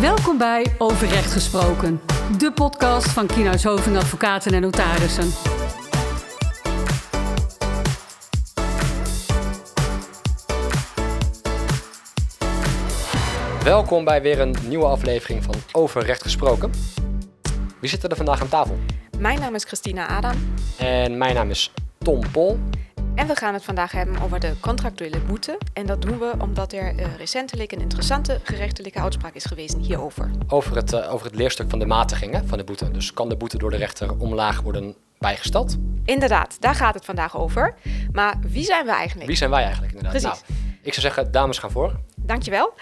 Welkom bij Over Recht Gesproken, de podcast van Kienhuis Hoving Advocaten en Notarissen. Welkom bij weer een nieuwe aflevering van Over Recht Gesproken. Wie zitten er vandaag aan tafel? Mijn naam is Christina Adam En mijn naam is Tom Pol. En we gaan het vandaag hebben over de contractuele boete. En dat doen we omdat er eh, recentelijk een interessante gerechtelijke uitspraak is geweest hierover. Over het, eh, over het leerstuk van de matigingen van de boete. Dus kan de boete door de rechter omlaag worden bijgesteld? Inderdaad, daar gaat het vandaag over. Maar wie zijn we eigenlijk? Wie zijn wij eigenlijk inderdaad? Precies. Nou, ik zou zeggen, dames gaan voor. Dankjewel.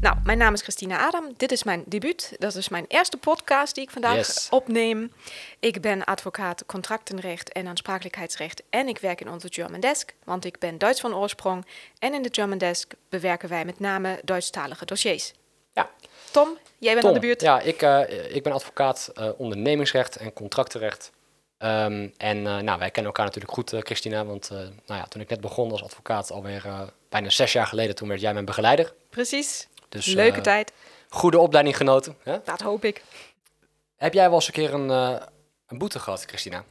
Nou, mijn naam is Christina Adam. Dit is mijn debuut. Dat is mijn eerste podcast die ik vandaag Yes. opneem. Ik ben advocaat contractenrecht en aansprakelijkheidsrecht. En ik werk in onze German Desk, want ik ben Duits van oorsprong. En in de German Desk bewerken wij met name Duitsstalige dossiers. Ja, Tom, jij bent Tom. aan de buurt. Ja, ik, eh, ik ben advocaat eh, ondernemingsrecht en contractenrecht. Ehm, en eh, nou, wij kennen elkaar natuurlijk goed, eh, Christina. Want eh, nou ja, toen ik net begon als advocaat, alweer bijna zes jaar geleden, toen werd jij mijn begeleider. Precies. Dus, Leuke tijd. Goede opleiding genoten. Hè? Dat hoop ik. Heb jij wel eens een keer een, een boete gehad, Christina?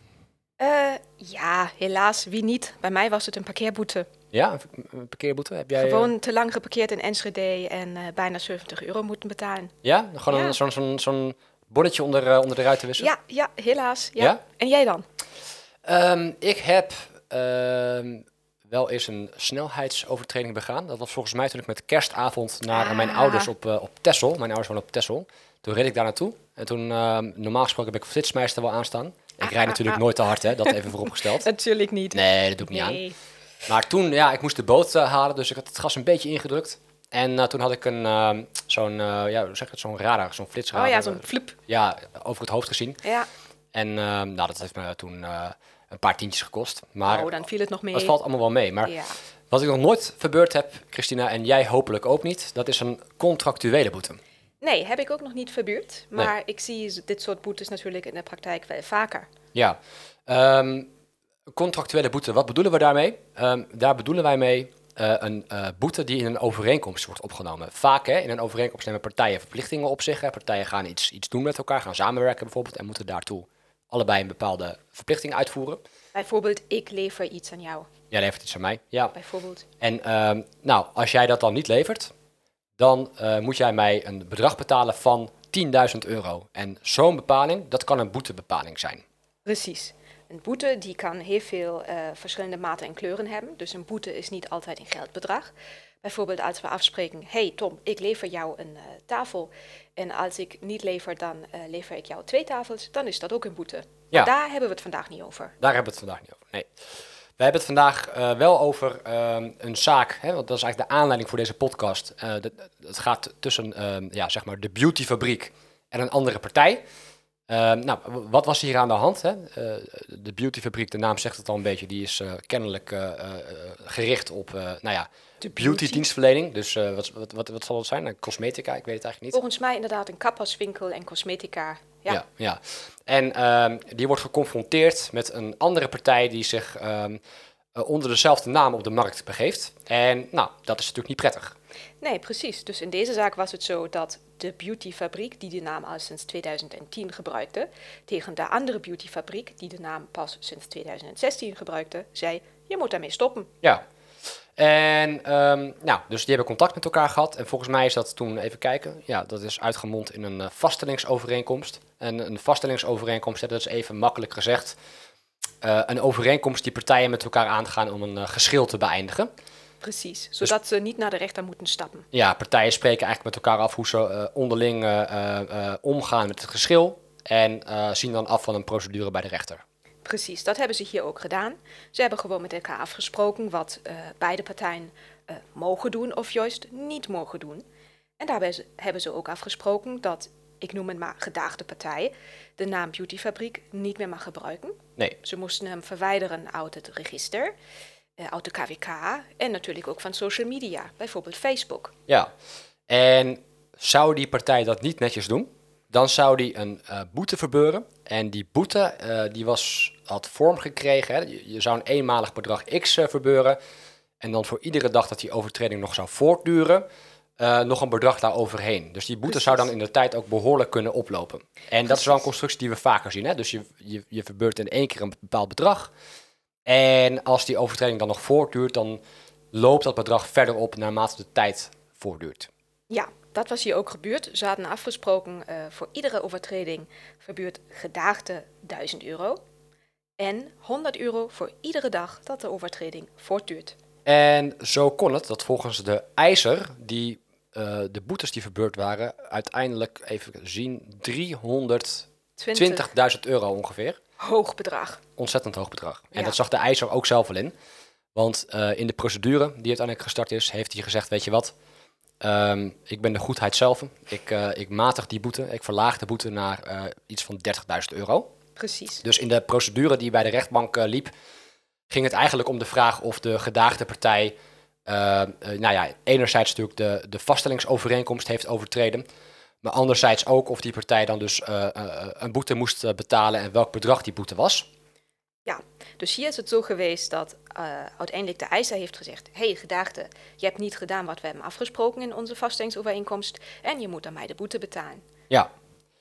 Ja, helaas. Wie niet? Bij mij was het een parkeerboete. Ja, een, parkeerboete? Heb jij, Gewoon te lang geparkeerd in Enschede en bijna 70 euro moeten betalen. ja, gewoon Ja. een- zo'n zo'n zo'n bonnetje onder, eh, onder de ruiten wisselen? Ja, ja, helaas. Ja. Ja? En jij dan? Ehm, ik heb ehm, wel eens een snelheidsovertreding begaan. Dat was volgens mij toen ik met kerstavond naar eh, mijn Ah. ouders op, eh, op Texel. Mijn ouders wonen op Texel. Toen reed ik daar naartoe. En toen, ehm, normaal gesproken heb ik flitsmeister wel aanstaan. Ik Ah, rijd ah, natuurlijk ah. nooit te hard, hè. Dat even vooropgesteld. Natuurlijk niet. Nee, dat doe ik niet aan. Nee. Maar toen, ja, ik moest de boot eh, halen, dus ik had het gas een beetje ingedrukt. En eh, toen had ik een, ehm, zo'n, eh, ja, hoe zeg het, zo'n radar, zo'n flitsradar. Oh ja, zo'n flup. Ja, over het hoofd gezien. Ja. En ehm, nou, dat heeft me toen eh, een paar tientjes gekost. Maar oh, dan viel het nog mee. het valt allemaal wel mee. Maar Ja. wat ik nog nooit verbeurd heb, Christina, en jij hopelijk ook niet, dat is een contractuele boete. Nee, heb ik ook nog niet verbuurd. Maar ik zie dit soort boetes natuurlijk in de praktijk wel vaker. Ja, Ehm, contractuele boete, wat bedoelen we daarmee? Daar bedoelen wij mee eh, een eh, boete die in een overeenkomst wordt opgenomen. Vaak hè, in een overeenkomst nemen partijen verplichtingen op zich. Hè. Partijen gaan iets, iets doen met elkaar, gaan samenwerken bijvoorbeeld en moeten daartoe allebei een bepaalde verplichting uitvoeren. Bijvoorbeeld, ik lever iets aan jou. Jij levert iets aan mij, ja. Bijvoorbeeld. En ehm, nou, als jij dat dan niet levert, dan eh, moet jij mij een bedrag betalen van 10.000 euro. En zo'n bepaling, dat kan een boetebepaling zijn. Precies. Een boete die kan heel veel eh, verschillende maten en kleuren hebben. Dus een boete is niet altijd een geldbedrag. Bijvoorbeeld als we afspreken, hey Tom, ik lever jou een eh, tafel. En als ik niet lever, dan eh, lever ik jou twee tafels. Dan is dat ook een boete. Ja. Maar daar hebben we het vandaag niet over. Daar hebben we het vandaag niet over. Nee. We hebben het vandaag wel over ehm, een zaak, hè, want dat is eigenlijk de aanleiding voor deze podcast. Het gaat tussen ehm, ja, zeg maar de beautyfabriek en een andere partij. Ehm, nou, wat was hier aan de hand? Hè? Eh, de beautyfabriek, de naam zegt het al een beetje, die is eh, kennelijk eh, gericht op nou ja, De beauty-dienstverlening. Dus wat, wat, wat, wat zal het zijn? Cosmetica, ik weet het eigenlijk niet. Volgens mij inderdaad een kapperswinkel en cosmetica. Ja, Ja, ja. En ehm, die wordt geconfronteerd met een andere partij die zich ehm, eh, onder dezelfde naam op de markt begeeft. En nou, dat is natuurlijk niet prettig. Nee, precies. Dus in deze zaak was het zo dat de beautyfabriek, die de naam al sinds 2010 gebruikte, tegen de andere beautyfabriek, die de naam pas sinds 2016 gebruikte, zei: Je moet daarmee stoppen. Ja. En ehm, nou, dus die hebben contact met elkaar gehad. En volgens mij is dat toen, even kijken, ja, dat is uitgemond in een eh, vaststellingsovereenkomst. En een vaststellingsovereenkomst, dat is even makkelijk gezegd, eh, een overeenkomst die partijen met elkaar aangaan om een eh, geschil te beëindigen. Precies, zodat ze niet naar de rechter moeten stappen. Ja, partijen spreken eigenlijk met elkaar af hoe ze eh, onderling eh, eh, omgaan met het geschil. En zien dan af van een procedure bij de rechter. Precies, dat hebben ze hier ook gedaan. Ze hebben gewoon met elkaar afgesproken wat beide partijen mogen doen of juist niet mogen doen. En daarbij hebben ze ook afgesproken dat, ik noem het maar gedaagde partij, de naam Beautyfabriek niet meer mag gebruiken. Nee, Ze moesten hem verwijderen uit het register, uit de KVK en natuurlijk ook van social media, bijvoorbeeld Facebook. ja. En zou die partij dat niet netjes doen, dan zou die een eh, boete verbeuren. En die boete eh, die was, had vorm gekregen. Hè. Je, je zou een eenmalig bedrag X eh, verbeuren. En dan voor iedere dag dat die overtreding nog zou voortduren, eh, nog een bedrag daar overheen. Dus die boete zou dan in de tijd ook behoorlijk kunnen oplopen. En dat is wel een constructie die we vaker zien. Hè? Dus je, je, je verbeurt in één keer een bepaald bedrag. En als die overtreding dan nog voortduurt, dan loopt dat bedrag verder op naarmate de tijd voortduurt. Ja, dat was hier ook gebeurd. Ze hadden afgesproken uh, voor iedere overtreding verbeurt gedaagde 1000 euro. En 100 euro voor iedere dag dat de overtreding voortduurt. En zo kon het dat volgens de eiser, die uh, de boetes die verbeurd waren, uiteindelijk even zien 320.000 euro ongeveer. Hoog bedrag. Ontzettend hoog bedrag. En dat zag de eiser ook zelf wel in. Want uh, in de procedure die uiteindelijk gestart is, heeft hij gezegd: Weet je wat, um, ik ben de goedheid zelf. Ik, uh, ik matig die boete. Ik verlaag de boete naar uh, iets van 30.000 euro. Precies. Dus in de procedure die bij de rechtbank liep, ging het eigenlijk om de vraag of de gedaagde partij. nou ja, enerzijds natuurlijk de, de vaststellingsovereenkomst heeft overtreden. Maar anderzijds ook of die partij dan dus een boete moest betalen en welk bedrag die boete was. Ja, dus hier is het zo geweest dat uh, uiteindelijk de eiser heeft gezegd: Hé, hey, gedaagde, je hebt niet gedaan wat we hebben afgesproken in onze vaststellingsovereenkomst en je moet aan mij de boete betalen. Ja.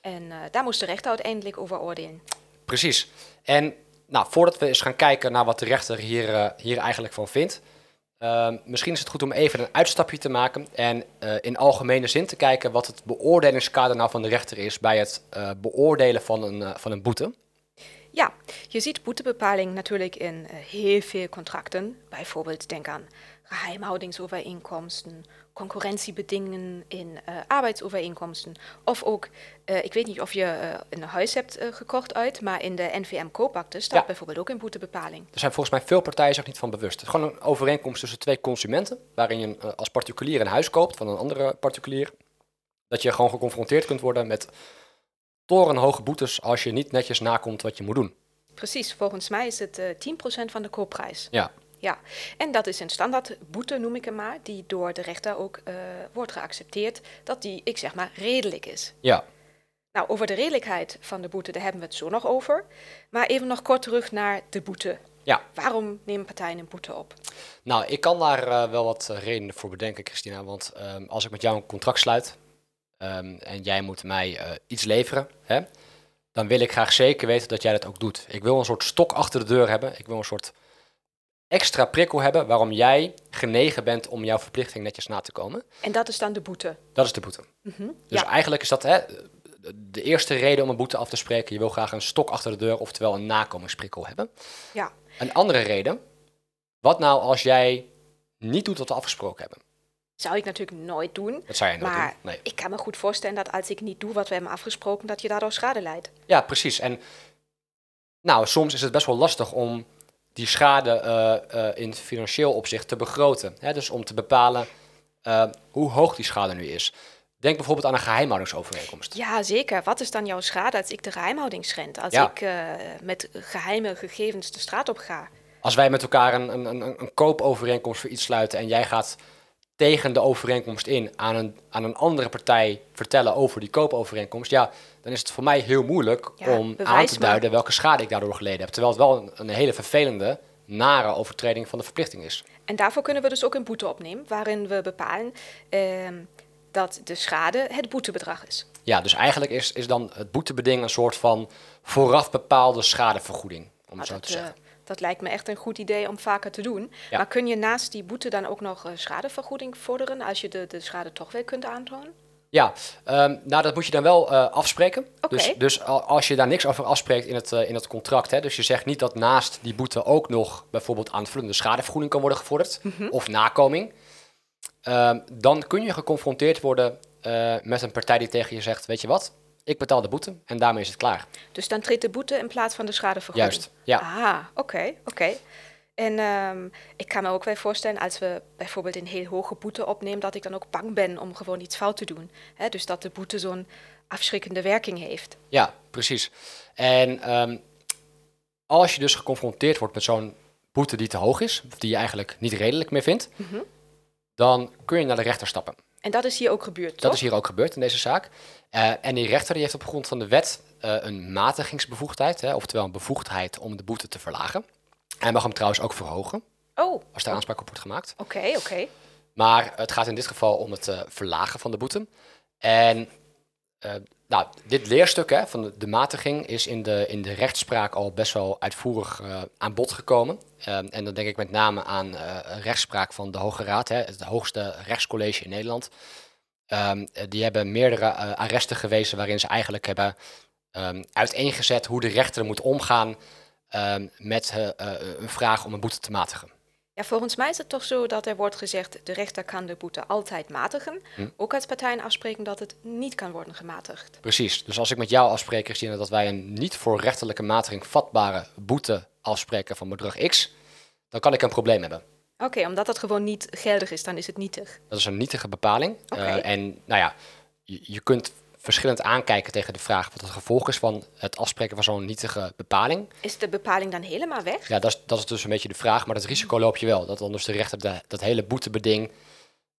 En daar moest de rechter uiteindelijk over oordelen. Precies. En nou, voordat we eens gaan kijken naar wat de rechter hier, hier eigenlijk van vindt, misschien is het goed om even een uitstapje te maken en in algemene zin te kijken wat het beoordelingskader nou van de rechter is bij het beoordelen van een, van een boete. Ja, je ziet boetebepaling natuurlijk in heel veel contracten. Bijvoorbeeld denk aan geheimhoudingsovereenkomsten, concurrentiebedingingen in uh, arbeidsovereenkomsten. Of ook, uh, ik weet niet of je een huis hebt gekocht uit, maar in de NVM-koopakte staat ja. bijvoorbeeld ook een boetebepaling. Er zijn volgens mij veel partijen zich niet van bewust. Het is gewoon een overeenkomst tussen twee consumenten, waarin je als particulier een huis koopt van een andere particulier. Dat je gewoon geconfronteerd kunt worden met torenhoge boetes als je niet netjes nakomt wat je moet doen. Precies, volgens mij is het uh, eh, 10% van de koopprijs. Ja. Ja, en dat is een standaard boete, noem ik hem maar, die door de rechter ook uh, wordt geaccepteerd, dat die, ik zeg maar, redelijk is. Ja. Nou, over de redelijkheid van de boete, daar hebben we het zo nog over. Maar even nog kort terug naar de boete. Ja. Waarom nemen partijen een boete op? Nou, ik kan daar uh, wel wat redenen voor bedenken, Christina. Want um, als ik met jou een contract sluit, um, en jij moet mij uh, iets leveren, hè, dan wil ik graag zeker weten dat jij dat ook doet. Ik wil een soort stok achter de deur hebben. Ik wil een soort extra prikkel hebben waarom jij genegen bent om jouw verplichting netjes na te komen. En dat is dan de boete? Dat is de boete. Mm -hmm, dus ja. eigenlijk is dat hè, de eerste reden om een boete af te spreken. Je wil graag een stok achter de deur, oftewel een nakomingsprikkel hebben. Ja. Een andere reden, wat nou als jij niet doet wat we afgesproken hebben? zou ik natuurlijk nooit doen. Dat zou je nooit maar doen. Nee. ik kan me goed voorstellen dat als ik niet doe wat we hebben afgesproken, dat je daardoor schade leidt. Ja, precies. En nou, soms is het best wel lastig om die schade uh, uh, in financieel opzicht te begroten. Hè? Dus om te bepalen uh, hoe hoog die schade nu is. Denk bijvoorbeeld aan een geheimhoudingsovereenkomst. Ja, zeker. Wat is dan jouw schade als ik de geheimhouding schend? Als ja. ik met geheime gegevens de straat op ga? Als wij met elkaar een, een, een, een koopovereenkomst voor iets sluiten en jij gaat tegen de overeenkomst in aan een, aan een andere partij vertellen over die koopovereenkomst, ja, dan is het voor mij heel moeilijk ja, om aan te duiden welke schade ik daardoor geleden heb. Terwijl het wel een, een, hele vervelende, nare overtreding van de verplichting is. En daarvoor kunnen we dus ook een boete opnemen, waarin we bepalen eh, dat de schade het boetebedrag is. Ja, dus eigenlijk is, is dan het boetebeding een soort van vooraf bepaalde schadevergoeding, om het zo dat, te zeggen. Uh, dat lijkt me echt een goed idee om vaker te doen. Ja. Maar kun je naast die boete dan ook nog uh, schadevergoeding vorderen als je de, de schade toch weer kunt aantonen? Ja, um, nou dat moet je dan wel uh, afspreken. Okay. Dus, dus als je daar niks over afspreekt in het, uh, in het contract, hè, dus je zegt niet dat naast die boete ook nog bijvoorbeeld aanvullende schadevergoeding kan worden gevorderd, mm -hmm. of nakoming, um, dan kun je geconfronteerd worden uh, met een partij die tegen je zegt, weet je wat, ik betaal de boete en daarmee is het klaar. Dus dan treedt de boete in plaats van de schadevergoeding? Juist, ja. Ah, oké, okay, oké. Okay. En um, ik kan me ook wel voorstellen, als we bijvoorbeeld een heel hoge boete opnemen, dat ik dan ook bang ben om gewoon iets fout te doen. Dus dat de boete zo'n afschrikkende werking heeft. Ja, precies. En um, als je dus geconfronteerd wordt met zo'n boete die te hoog is, of die je eigenlijk niet redelijk meer vindt, mm -hmm. dan kun je naar de rechter stappen. En dat is hier ook gebeurd, Dat toch? is hier ook gebeurd in deze zaak. Uh, en die rechter die heeft op grond van de wet uh, een matigingsbevoegdheid, hè, oftewel een bevoegdheid om de boete te verlagen. Hij mag hem trouwens ook verhogen, Oh, als daar aanspraak op wordt gemaakt. oké, okay, oké. Okay. Maar het gaat in dit geval om het eh, verlagen van de boete. En eh, nou, dit leerstuk hè, van de, matiging is in de, in de rechtspraak al best wel uitvoerig eh, aan bod gekomen. Ehm, en dan denk ik met name aan eh, rechtspraak van de Hoge Raad, hè, het hoogste rechtscollege in Nederland. Ehm, eh, die hebben meerdere eh, arresten gewezen waarin ze eigenlijk hebben ehm, uiteengezet hoe de rechter moet omgaan ehm, met eh, eh, een vraag om een boete te matigen. Ja, volgens mij is het toch zo dat er wordt gezegd, de rechter kan de boete altijd matigen. Hm. Ook als partijen afspreken dat het niet kan worden gematigd. Precies. Dus als ik met jou afspreek, Christine, dat wij een niet voor rechterlijke matiging vatbare boete afspreken van bedrag X, dan kan ik een probleem hebben. Oké, omdat dat gewoon niet geldig is, dan is het nietig. Dat is een nietige bepaling. Eh, en nou ja, je, je kunt verschillend aankijken tegen de vraag wat het gevolg is van het afspreken van zo'n nietige bepaling. Is de bepaling dan helemaal weg? Ja, dat is, dat is dus een beetje de vraag, maar dat risico loop je wel. Dat dan dus de rechter de- dat hele boetebeding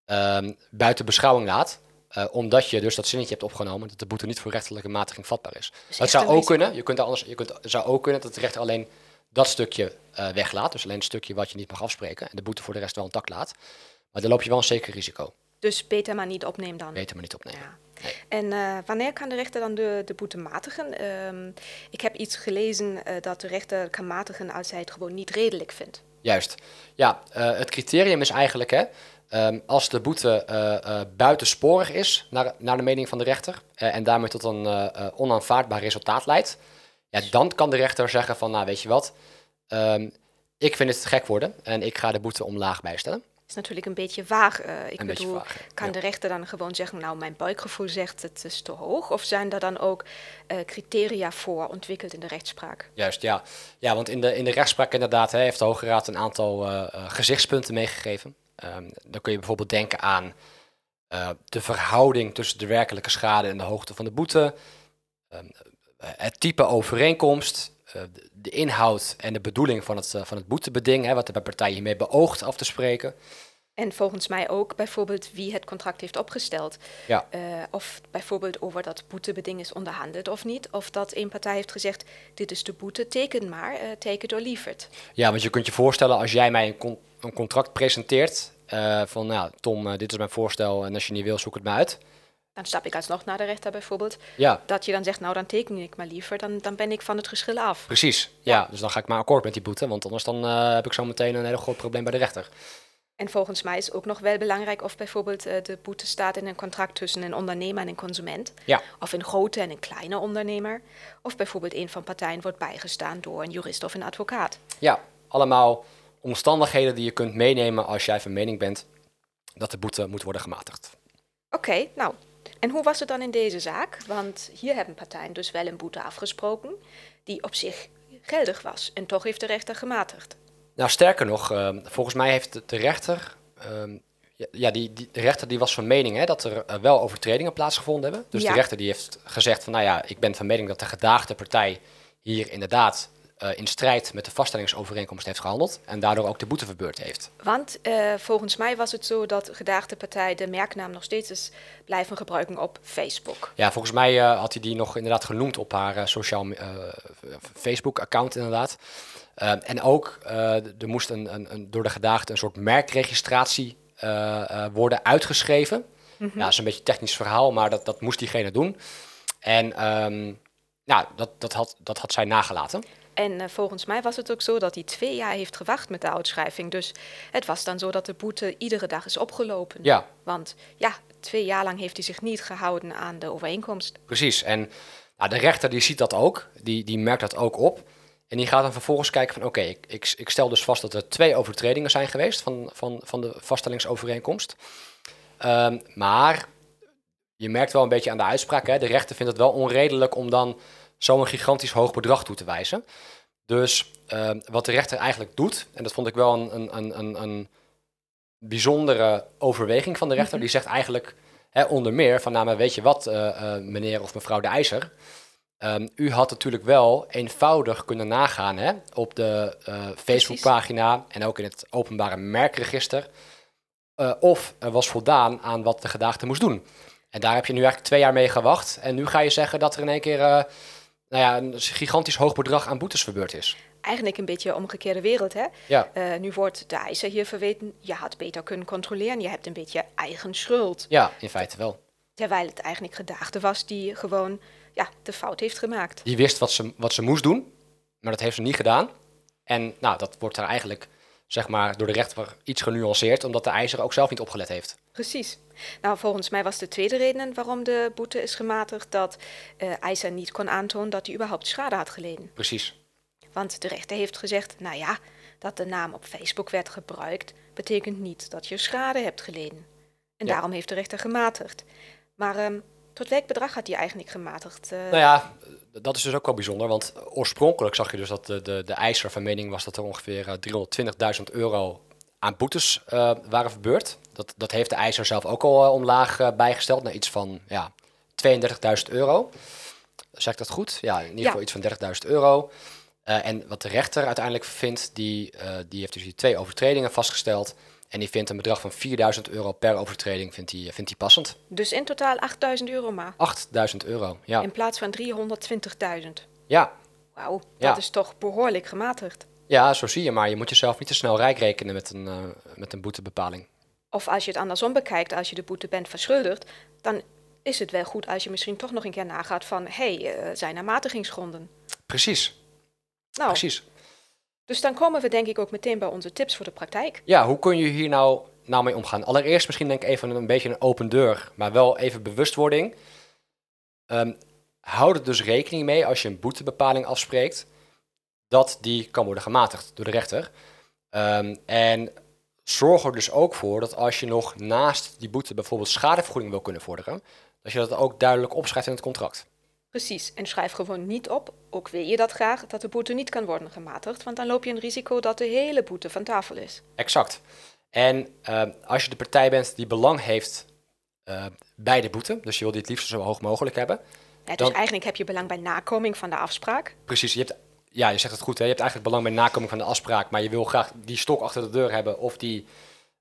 ehm, buiten beschouwing laat. eh, omdat je dus dat zinnetje hebt opgenomen dat de boete niet voor rechterlijke matiging vatbaar is. Dus dat echt zou ook risico. kunnen. Je kunt anders, je kunt, het zou ook kunnen dat de rechter alleen dat stukje eh, weglaat. Dus alleen het stukje wat je niet mag afspreken. En de boete voor de rest wel intact laat. Maar dan loop je wel een zeker risico. Dus beter maar niet opnemen dan. Beter maar niet opnemen. Ja. Nee. En eh, wanneer kan de rechter dan de, de boete matigen? Ehm, ik heb iets gelezen eh, dat de rechter kan matigen als hij het gewoon niet redelijk vindt. Juist. Ja, eh, het criterium is eigenlijk, hè, ehm, als de boete buitensporig is, naar, naar de mening van de rechter, en daarmee tot een onaanvaardbaar resultaat leidt, ja, dan kan de rechter zeggen van, nou weet je wat, ehm, ik vind het te gek worden en ik ga de boete omlaag bijstellen. Is natuurlijk een beetje vaag. eh, ik Een bedoel, vaag, kan Ja. de rechter dan gewoon zeggen, nou mijn buikgevoel zegt het is te hoog? Of zijn er dan ook eh, criteria voor ontwikkeld in de rechtspraak? Juist, ja. Ja, want in de, in de rechtspraak inderdaad hè, heeft de Hoge Raad een aantal eh, gezichtspunten meegegeven. Ehm, dan kun je bijvoorbeeld denken aan de verhouding tussen de werkelijke schade en de hoogte van de boete, ehm, eh, het type overeenkomst, de- de inhoud en de bedoeling van het, eh, van het boetebeding, hè, wat de partij hiermee beoogt af te spreken. En volgens mij ook bijvoorbeeld wie het contract heeft opgesteld. Ja. Eh, of bijvoorbeeld over dat boetebeding is onderhandeld of niet. Of dat een partij heeft gezegd, dit is de boete, teken maar, eh take it or leave it. Ja, want je kunt je voorstellen als jij mij een, con- een contract presenteert eh, van, nou Tom, eh, dit is mijn voorstel en als je niet wil, zoek het maar uit. Dan stap ik alsnog naar de rechter bijvoorbeeld. Ja, Dat je dan zegt, nou dan teken ik maar liever, dan, dan ben ik van het geschil af. Precies, ja. Dus dan ga ik maar akkoord met die boete, want anders dan eh, heb ik zo meteen een heel groot probleem bij de rechter. En volgens mij is ook nog wel belangrijk of bijvoorbeeld eh, de boete staat in een contract tussen een ondernemer en een consument. Ja, Of een grote en een kleine ondernemer. Of bijvoorbeeld een van partijen wordt bijgestaan door een jurist of een advocaat. ja, allemaal omstandigheden die je kunt meenemen als jij van mening bent dat de boete moet worden gematigd. Oké, nou. En hoe was het dan in deze zaak? Want hier hebben partijen dus wel een boete afgesproken die op zich geldig was. En toch heeft de rechter gematigd. Nou, sterker nog, eh, volgens mij heeft de- rechter, ehm, ja, die, die, de rechter die was van mening hè, dat er eh, wel overtredingen plaatsgevonden hebben. Dus Ja. de rechter die heeft gezegd van, nou ja, ik ben van mening dat de gedaagde partij hier inderdaad in strijd met de vaststellingsovereenkomst heeft gehandeld en daardoor ook de boete verbeurd heeft. Want eh, volgens mij was het zo dat gedaagde partij de merknaam nog steeds is blijven gebruiken op Facebook. Ja, volgens mij eh, had hij die nog inderdaad genoemd op haar eh, sociaal eh, Facebook-account inderdaad. Eh, en ook, eh, er moest een, een, een, door de gedaagde een soort merkregistratie eh, eh, worden uitgeschreven. Ja, dat is een beetje een technisch verhaal, maar dat, dat moest diegene doen. En ehm, ja, dat, dat, had, dat had zij nagelaten. En eh, volgens mij was het ook zo dat hij twee jaar heeft gewacht met de uitschrijving. Dus het was dan zo dat de boete iedere dag is opgelopen. Ja, Want ja, twee jaar lang heeft hij zich niet gehouden aan de overeenkomst. precies. En nou, de rechter die ziet dat ook, die, die merkt dat ook op. En die gaat dan vervolgens kijken van oké, ik, ik, ik stel dus vast dat er twee overtredingen zijn geweest van, van, van de vaststellingsovereenkomst. Ehm, maar je merkt wel een beetje aan de uitspraak, hè, de rechter vindt het wel onredelijk om dan zo'n gigantisch hoog bedrag toe te wijzen. Dus ehm, wat de rechter eigenlijk doet, en dat vond ik wel een, een, een, een, bijzondere overweging van de rechter, die zegt eigenlijk hè, onder meer van, nou maar weet je wat, eh, eh, meneer of mevrouw de IJzer, Ehm, u had natuurlijk wel eenvoudig kunnen nagaan hè, op de eh, Facebookpagina en ook in het openbare merkregister. of er was voldaan aan wat de gedaagde moest doen. En daar heb je nu eigenlijk twee jaar mee gewacht. En nu ga je zeggen dat er in één keer nou ja, een gigantisch hoog bedrag aan boetes verbeurd is. eigenlijk een beetje een omgekeerde wereld. Hè? Ja. Eh, nu wordt de eiser hier verweten, je had beter kunnen controleren. Je hebt een beetje eigen schuld. Ja, in feite wel. Terwijl het eigenlijk gedachte was die gewoon ja, de fout heeft gemaakt. Die wist wat ze, wat ze moest doen, maar dat heeft ze niet gedaan. En nou, dat wordt daar eigenlijk zeg maar, door de rechter iets genuanceerd, omdat de eiser ook zelf niet opgelet heeft. Precies. Nou, volgens mij was de tweede reden waarom de boete is gematigd dat uh, niet kon aantonen dat hij überhaupt schade had geleden. Precies. Want de rechter heeft gezegd, nou ja, dat de naam op Facebook werd gebruikt, betekent niet dat je schade hebt geleden. En Ja. daarom heeft de rechter gematigd. Maar ehm, tot welk bedrag had hij eigenlijk gematigd? Eh, Nou ja, dat is dus ook wel bijzonder, want oorspronkelijk zag je dus dat de, de, de eiser van mening was dat er ongeveer eh, 320.000 euro aan boetes eh, waren verbeurd. Dat, dat heeft de eiser zelf ook al eh, omlaag eh, bijgesteld naar iets van ja, 32.000 euro. Zeg ik dat goed? Ja, in ieder Ja. geval iets van 30.000 euro. En wat de rechter uiteindelijk vindt, die, die heeft dus die twee overtredingen vastgesteld. En die vindt een bedrag van 4000 euro per overtreding vindt hij vindt hij passend. Dus in totaal 8000 euro maar. 8000 euro, ja. In plaats van 320.000. Ja, Wauw, dat Ja. is toch behoorlijk gematigd. Ja, zo zie je, maar je moet jezelf niet te snel rijk rekenen met een, eh, met een boetebepaling. Of als je het andersom bekijkt, als je de boete bent verschuldigd, dan is het wel goed als je misschien toch nog een keer nagaat van, hé, hey, eh, zijn er matigingsgronden? Precies, Nou, precies. dus dan komen we denk ik ook meteen bij onze tips voor de praktijk. Ja, hoe kun je hier nou, nou mee omgaan? Allereerst misschien denk ik even een beetje een open deur, maar wel even bewustwording. Ehm houd er dus rekening mee als je een boetebepaling afspreekt, dat die kan worden gematigd door de rechter. Ehm, en zorg er dus ook voor dat als je nog naast die boete bijvoorbeeld schadevergoeding wil kunnen vorderen, dat je dat ook duidelijk opschrijft in het contract. Precies, en schrijf gewoon niet op, ook wil je dat graag, dat de boete niet kan worden gematigd, want dan loop je een risico dat de hele boete van tafel is. Exact. En ehm, als je de partij bent die belang heeft eh, bij de boete, dus je wil die het liefst zo hoog mogelijk hebben. Ja, dus Dan- eigenlijk heb je belang bij nakoming van de afspraak. Precies, je hebt, ja, je zegt het goed, hè? je hebt eigenlijk belang bij nakoming van de afspraak, maar je wil graag die stok achter de deur hebben of die,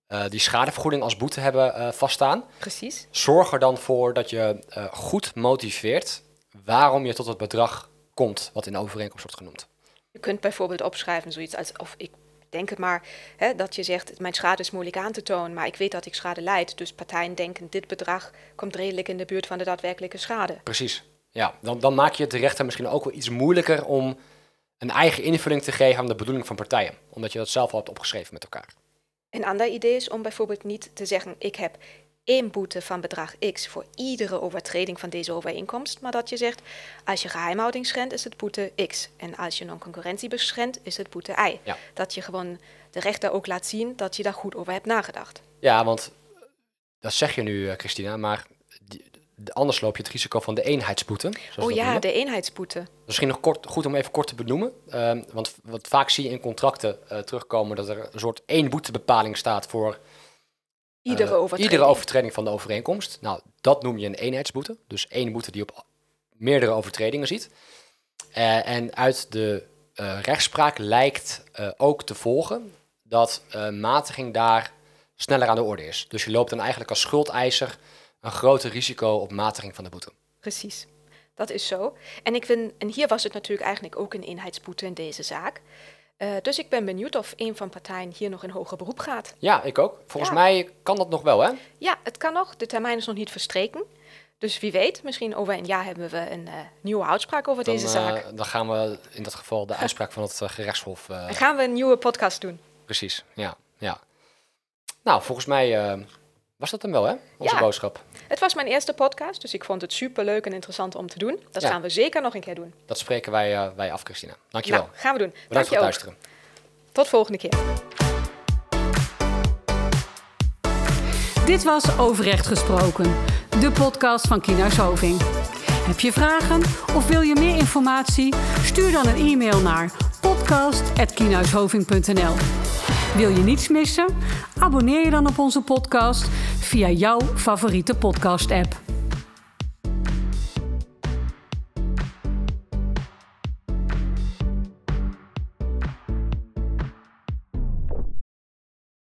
eh, die schadevergoeding als boete hebben eh, vaststaan. Precies. Zorg er dan voor dat je eh, goed motiveert waarom je tot het bedrag komt wat in de overeenkomst wordt genoemd. Je kunt bijvoorbeeld opschrijven zoiets als, of ik denk het maar, hè, dat je zegt, mijn schade is moeilijk aan te tonen, maar ik weet dat ik schade leid. Dus partijen denken, dit bedrag komt redelijk in de buurt van de daadwerkelijke schade. Precies. Ja, dan, dan maak je het de rechter misschien ook wel iets moeilijker om een eigen invulling te geven aan de bedoeling van partijen. Omdat je dat zelf al hebt opgeschreven met elkaar. Een ander idee is om bijvoorbeeld niet te zeggen, ik heb één boete van bedrag X voor iedere overtreding van deze overeenkomst, maar dat je zegt, als je geheimhouding schendt is het boete X en als je non-concurrentie schendt is het boete Y. Ja. Dat je gewoon de rechter ook laat zien dat je daar goed over hebt nagedacht. Ja, want dat zeg je nu, eh, Christina, maar anders loop je het risico van de eenheidsboete. oh ja, noemen. de eenheidsboete. Misschien nog kort, goed om even kort te benoemen. Ehm, want wat vaak zie je in contracten eh, terugkomen dat er een soort één boetebepaling staat voor Iedere eh, overtreding. iedere overtreding van de overeenkomst. Nou, dat noem je een eenheidsboete. Dus één boete die op meerdere overtredingen ziet. Eh, en uit de rechtspraak lijkt ook te volgen dat matiging daar sneller aan de orde is. Dus je loopt dan eigenlijk als schuldeiser een groter risico op matiging van de boete. Precies, dat is zo. En, ik vind, en hier was het natuurlijk eigenlijk ook een eenheidsboete in deze zaak. Eh, dus ik ben benieuwd of een van partijen hier nog in hoger beroep gaat. Ja, ik ook. Volgens Ja. mij kan dat nog wel, hè? Ja, het kan nog. De termijn is nog niet verstreken. Dus wie weet, misschien over een jaar hebben we een eh, nieuwe uitspraak over Dan, deze eh, zaak. dan gaan we in dat geval de uitspraak van het gerechtshof. Dan gaan we een nieuwe podcast doen. precies, ja, ja. Nou, volgens mij was dat hem wel, hè? Onze Ja. boodschap. Het was mijn eerste podcast, dus ik vond het super leuk en interessant om te doen. Dat Ja. gaan we zeker nog een keer doen. Dat spreken wij, eh, wij af, Christina. Dankjewel. Nou, gaan we doen. Dank Bedankt voor het ook. luisteren. Tot volgende keer. Dit was Overrecht Gesproken, de podcast van Hoving. Heb je vragen of wil je meer informatie? Stuur dan een e-mail naar podcast.kienhuishoving.nl Wil je niets missen? Abonneer je dan op onze podcast via jouw favoriete podcast-app.